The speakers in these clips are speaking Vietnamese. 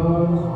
Oh.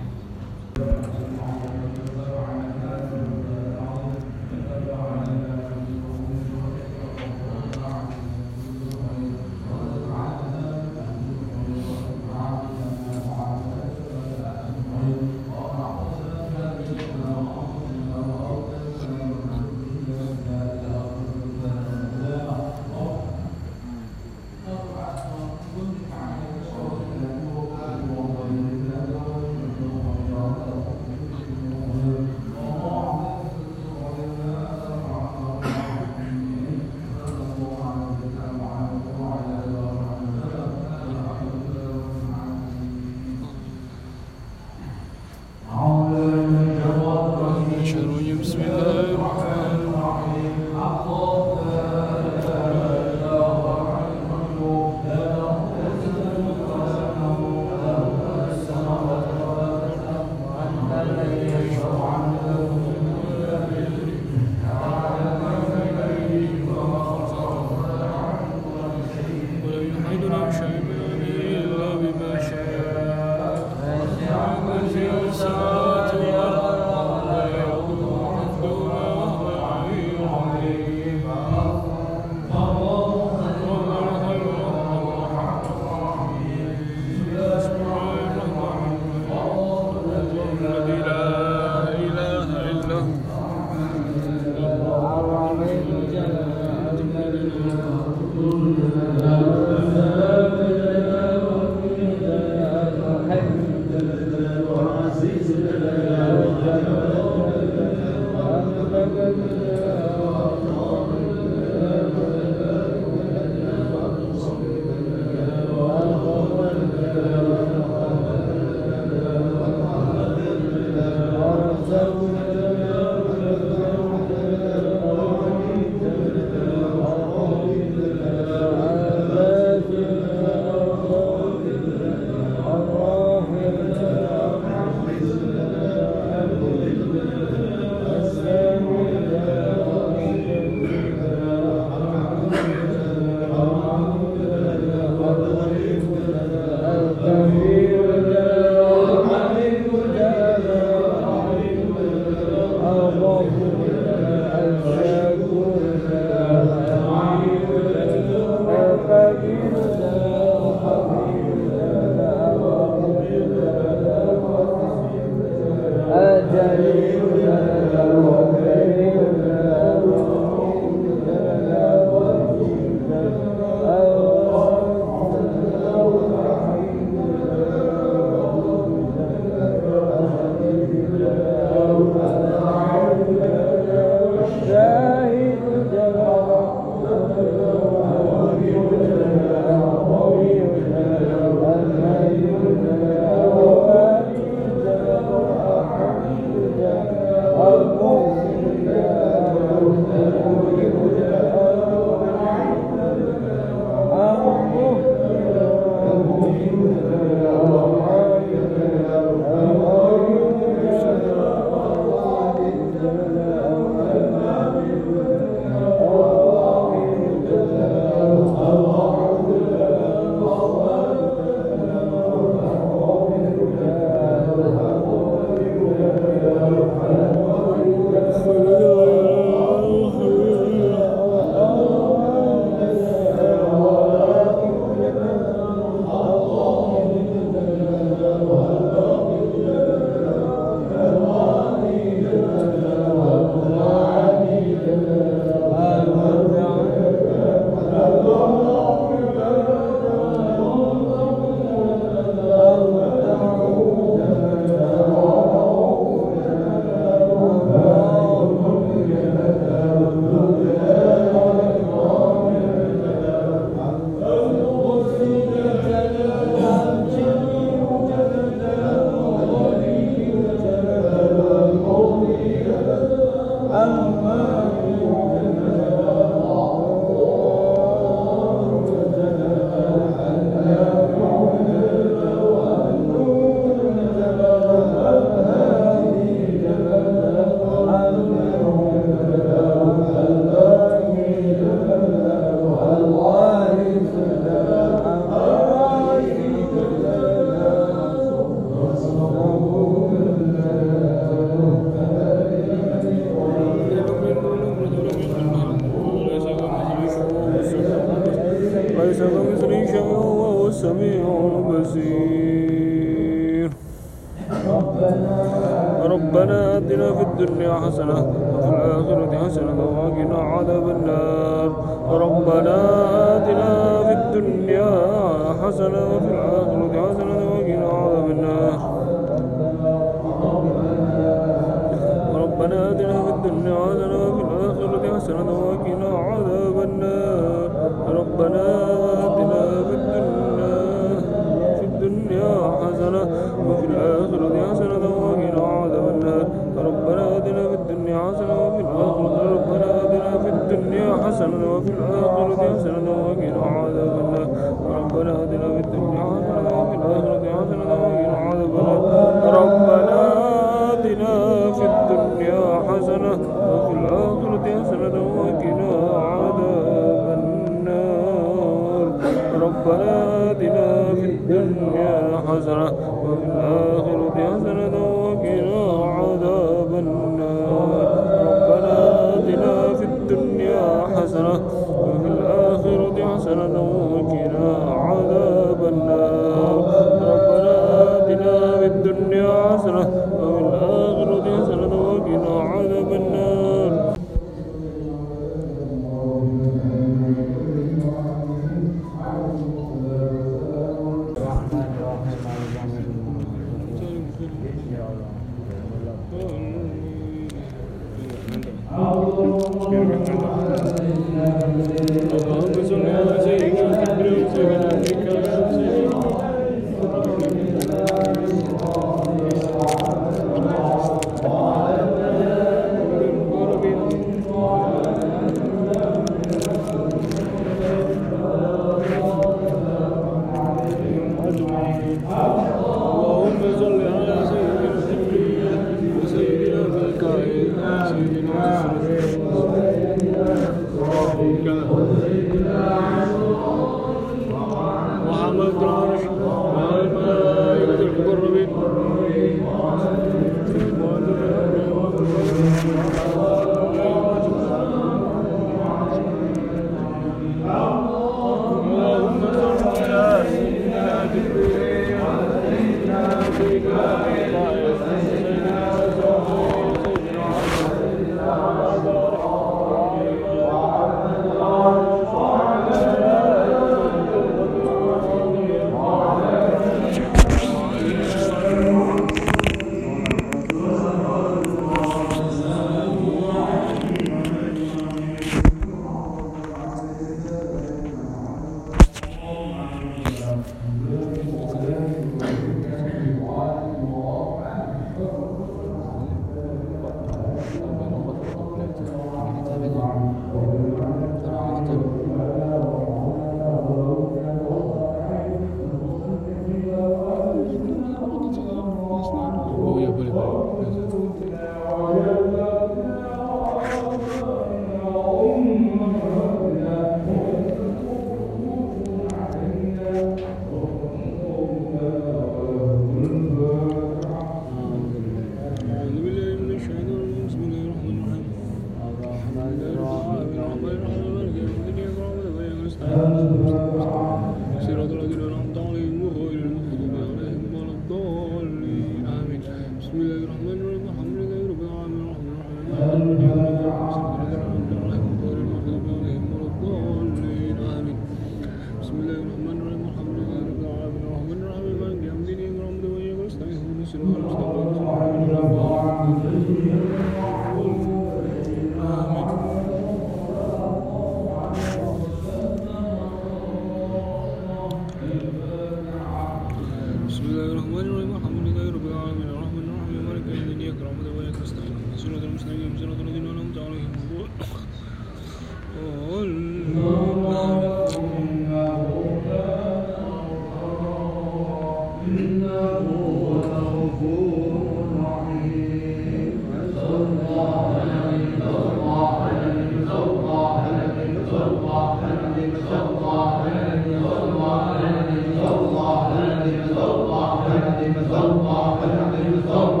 what happened in the song.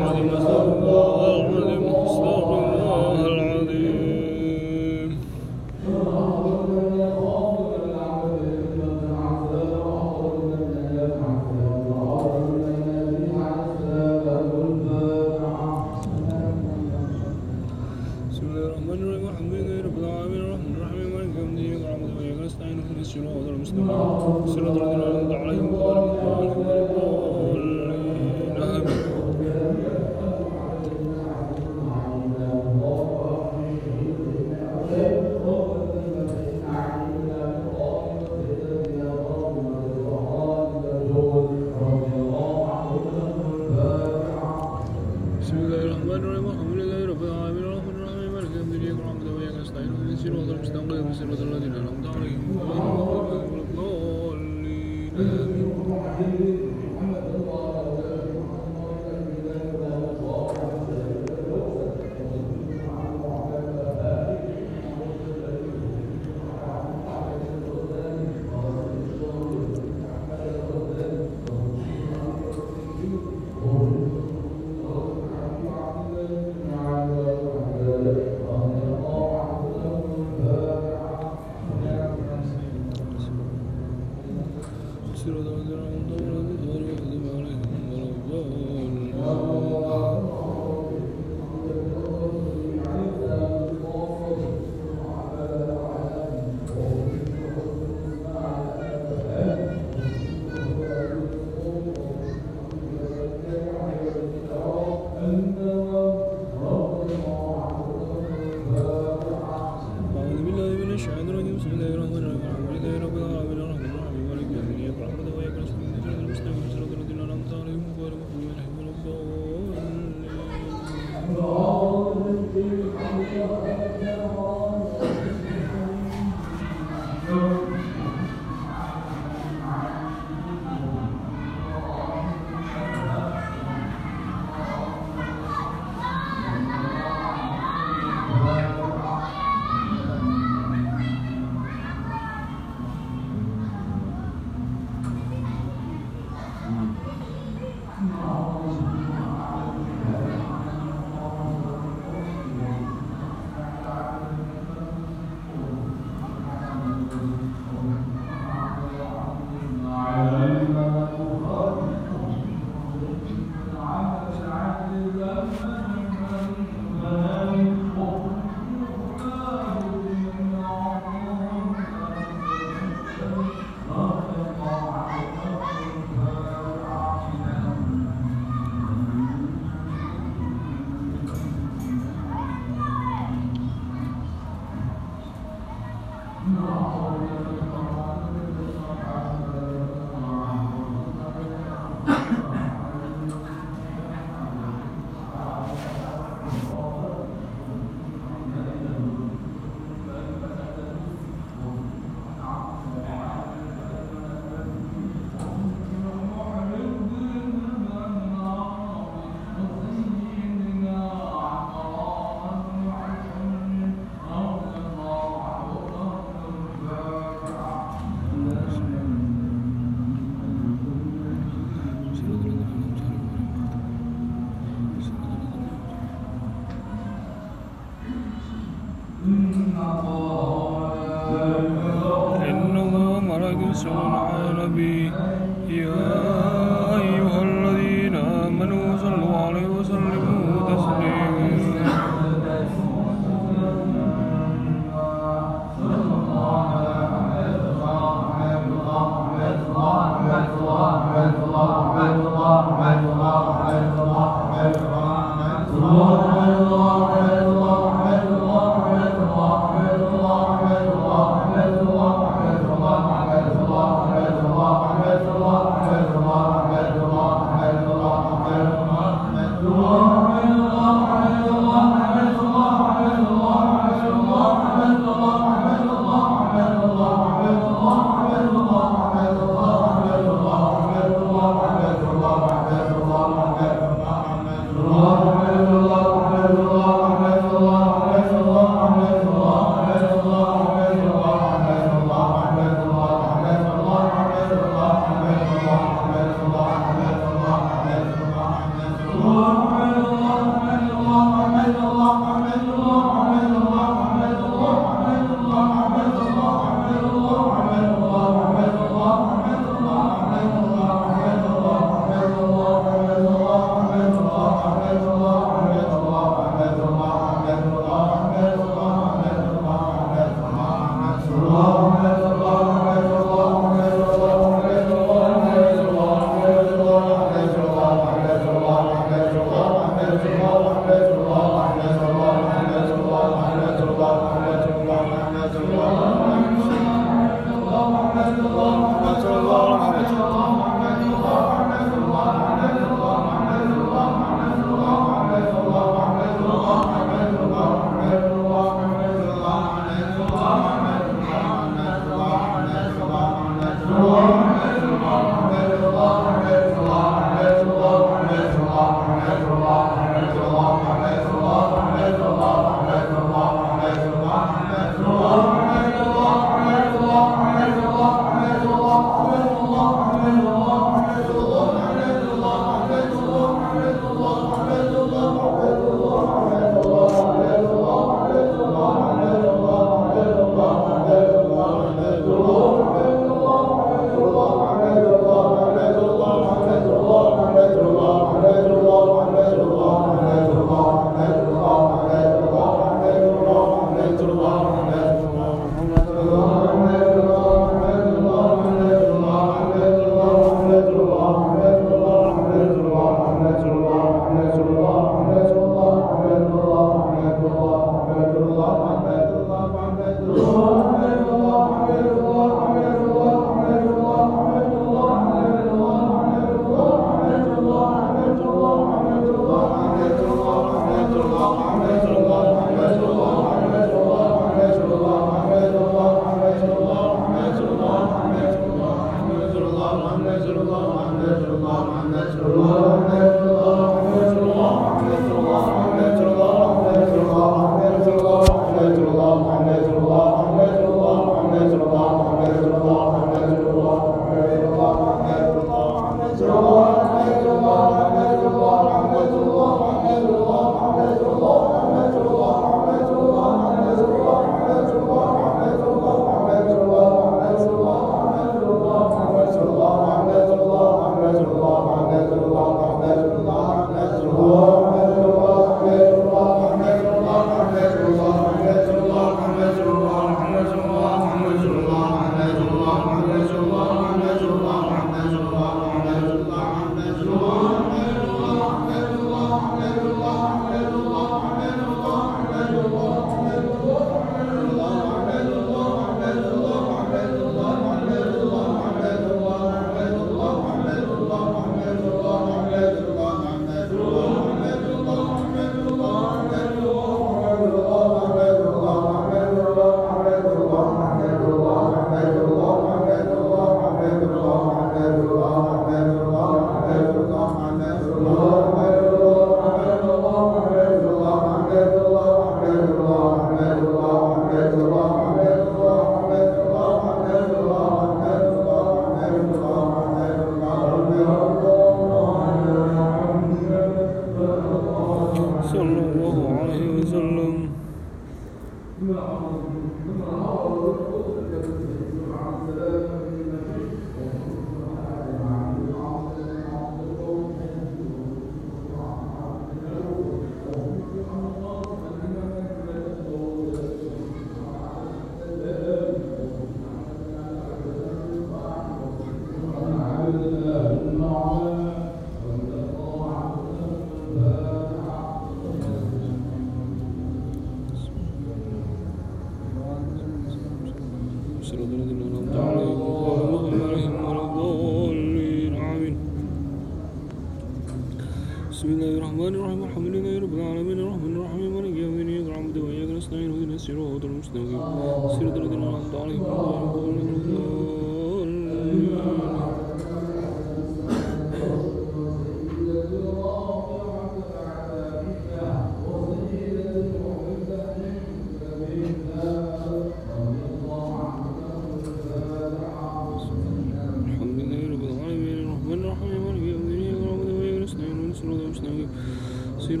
Xuyên.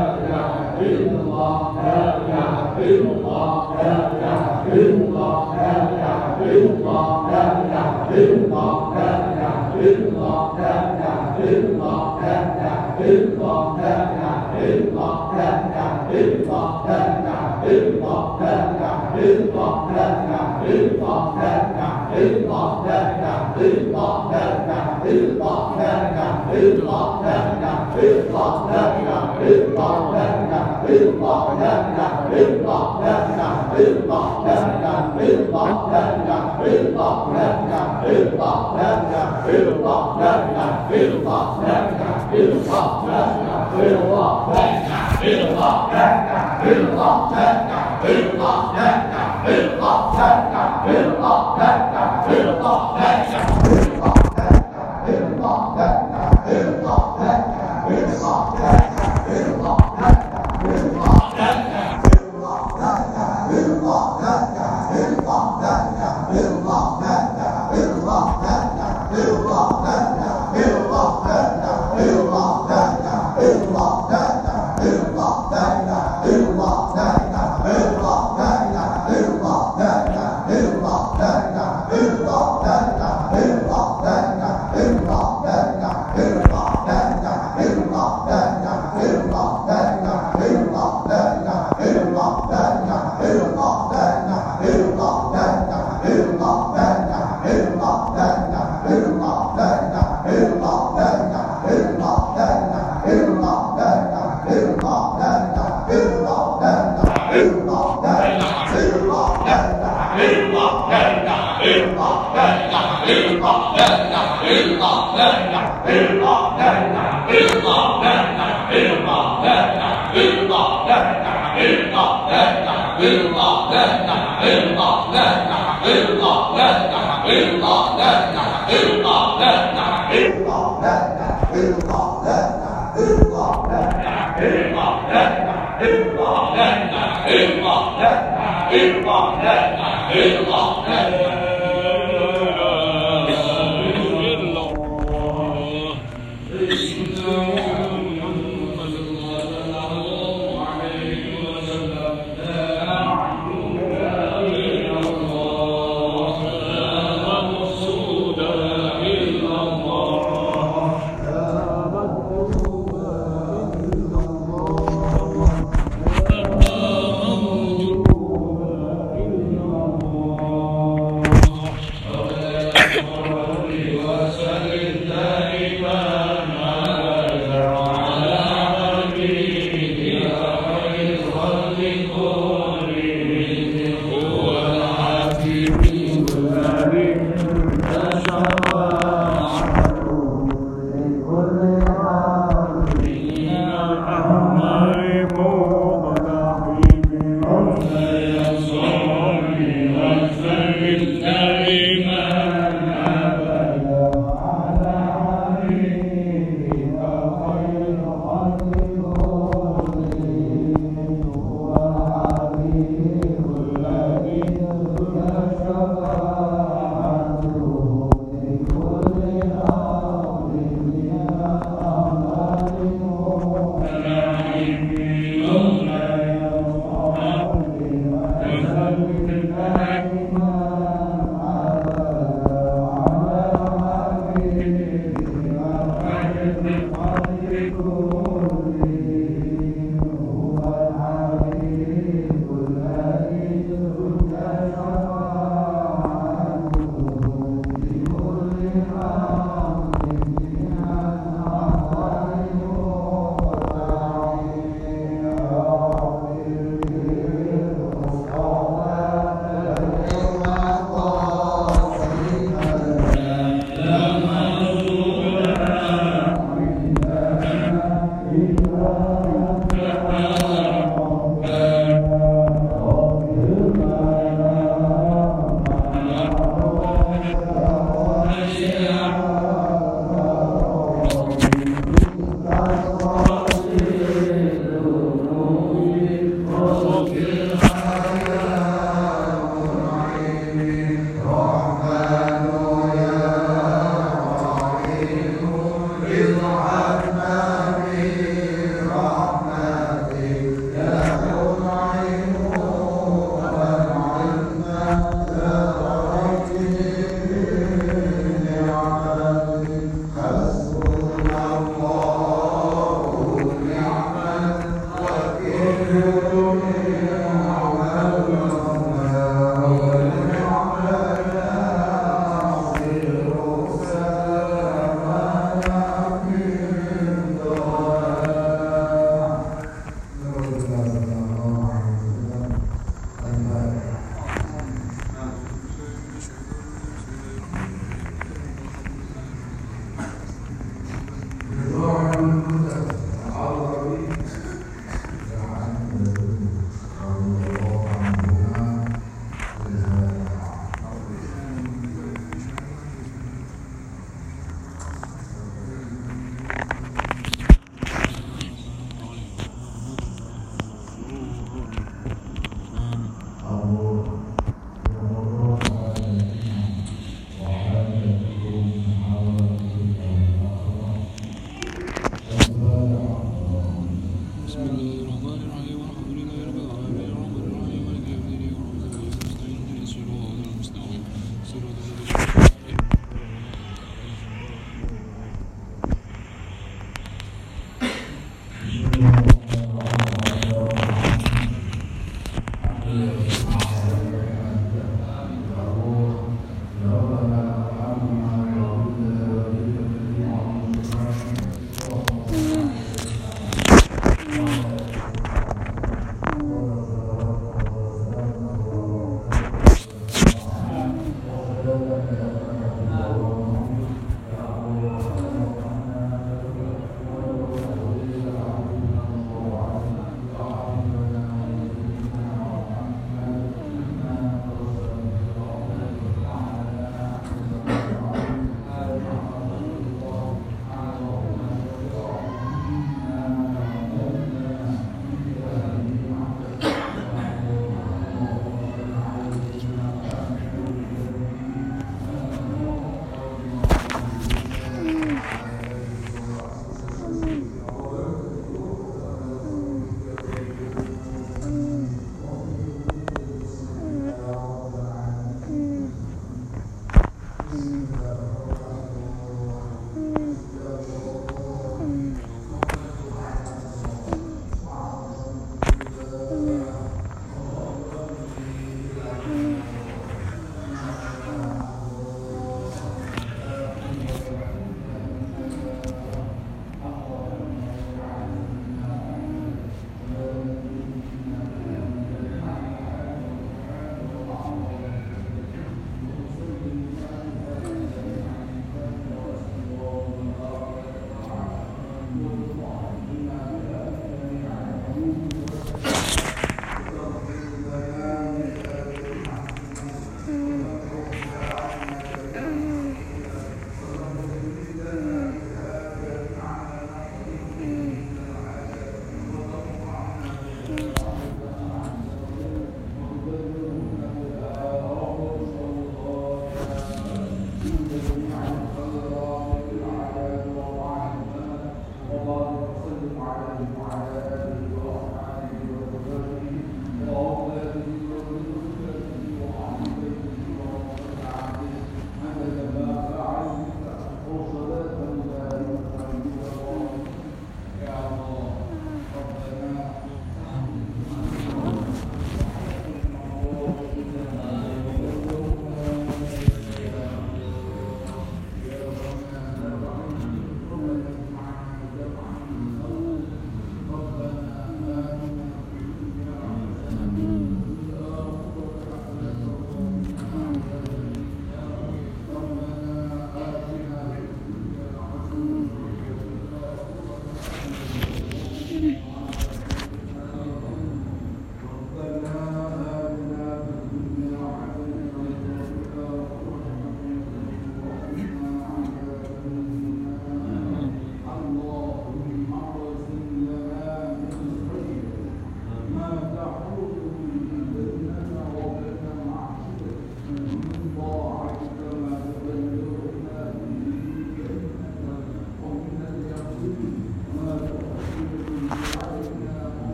Hallelujah. one,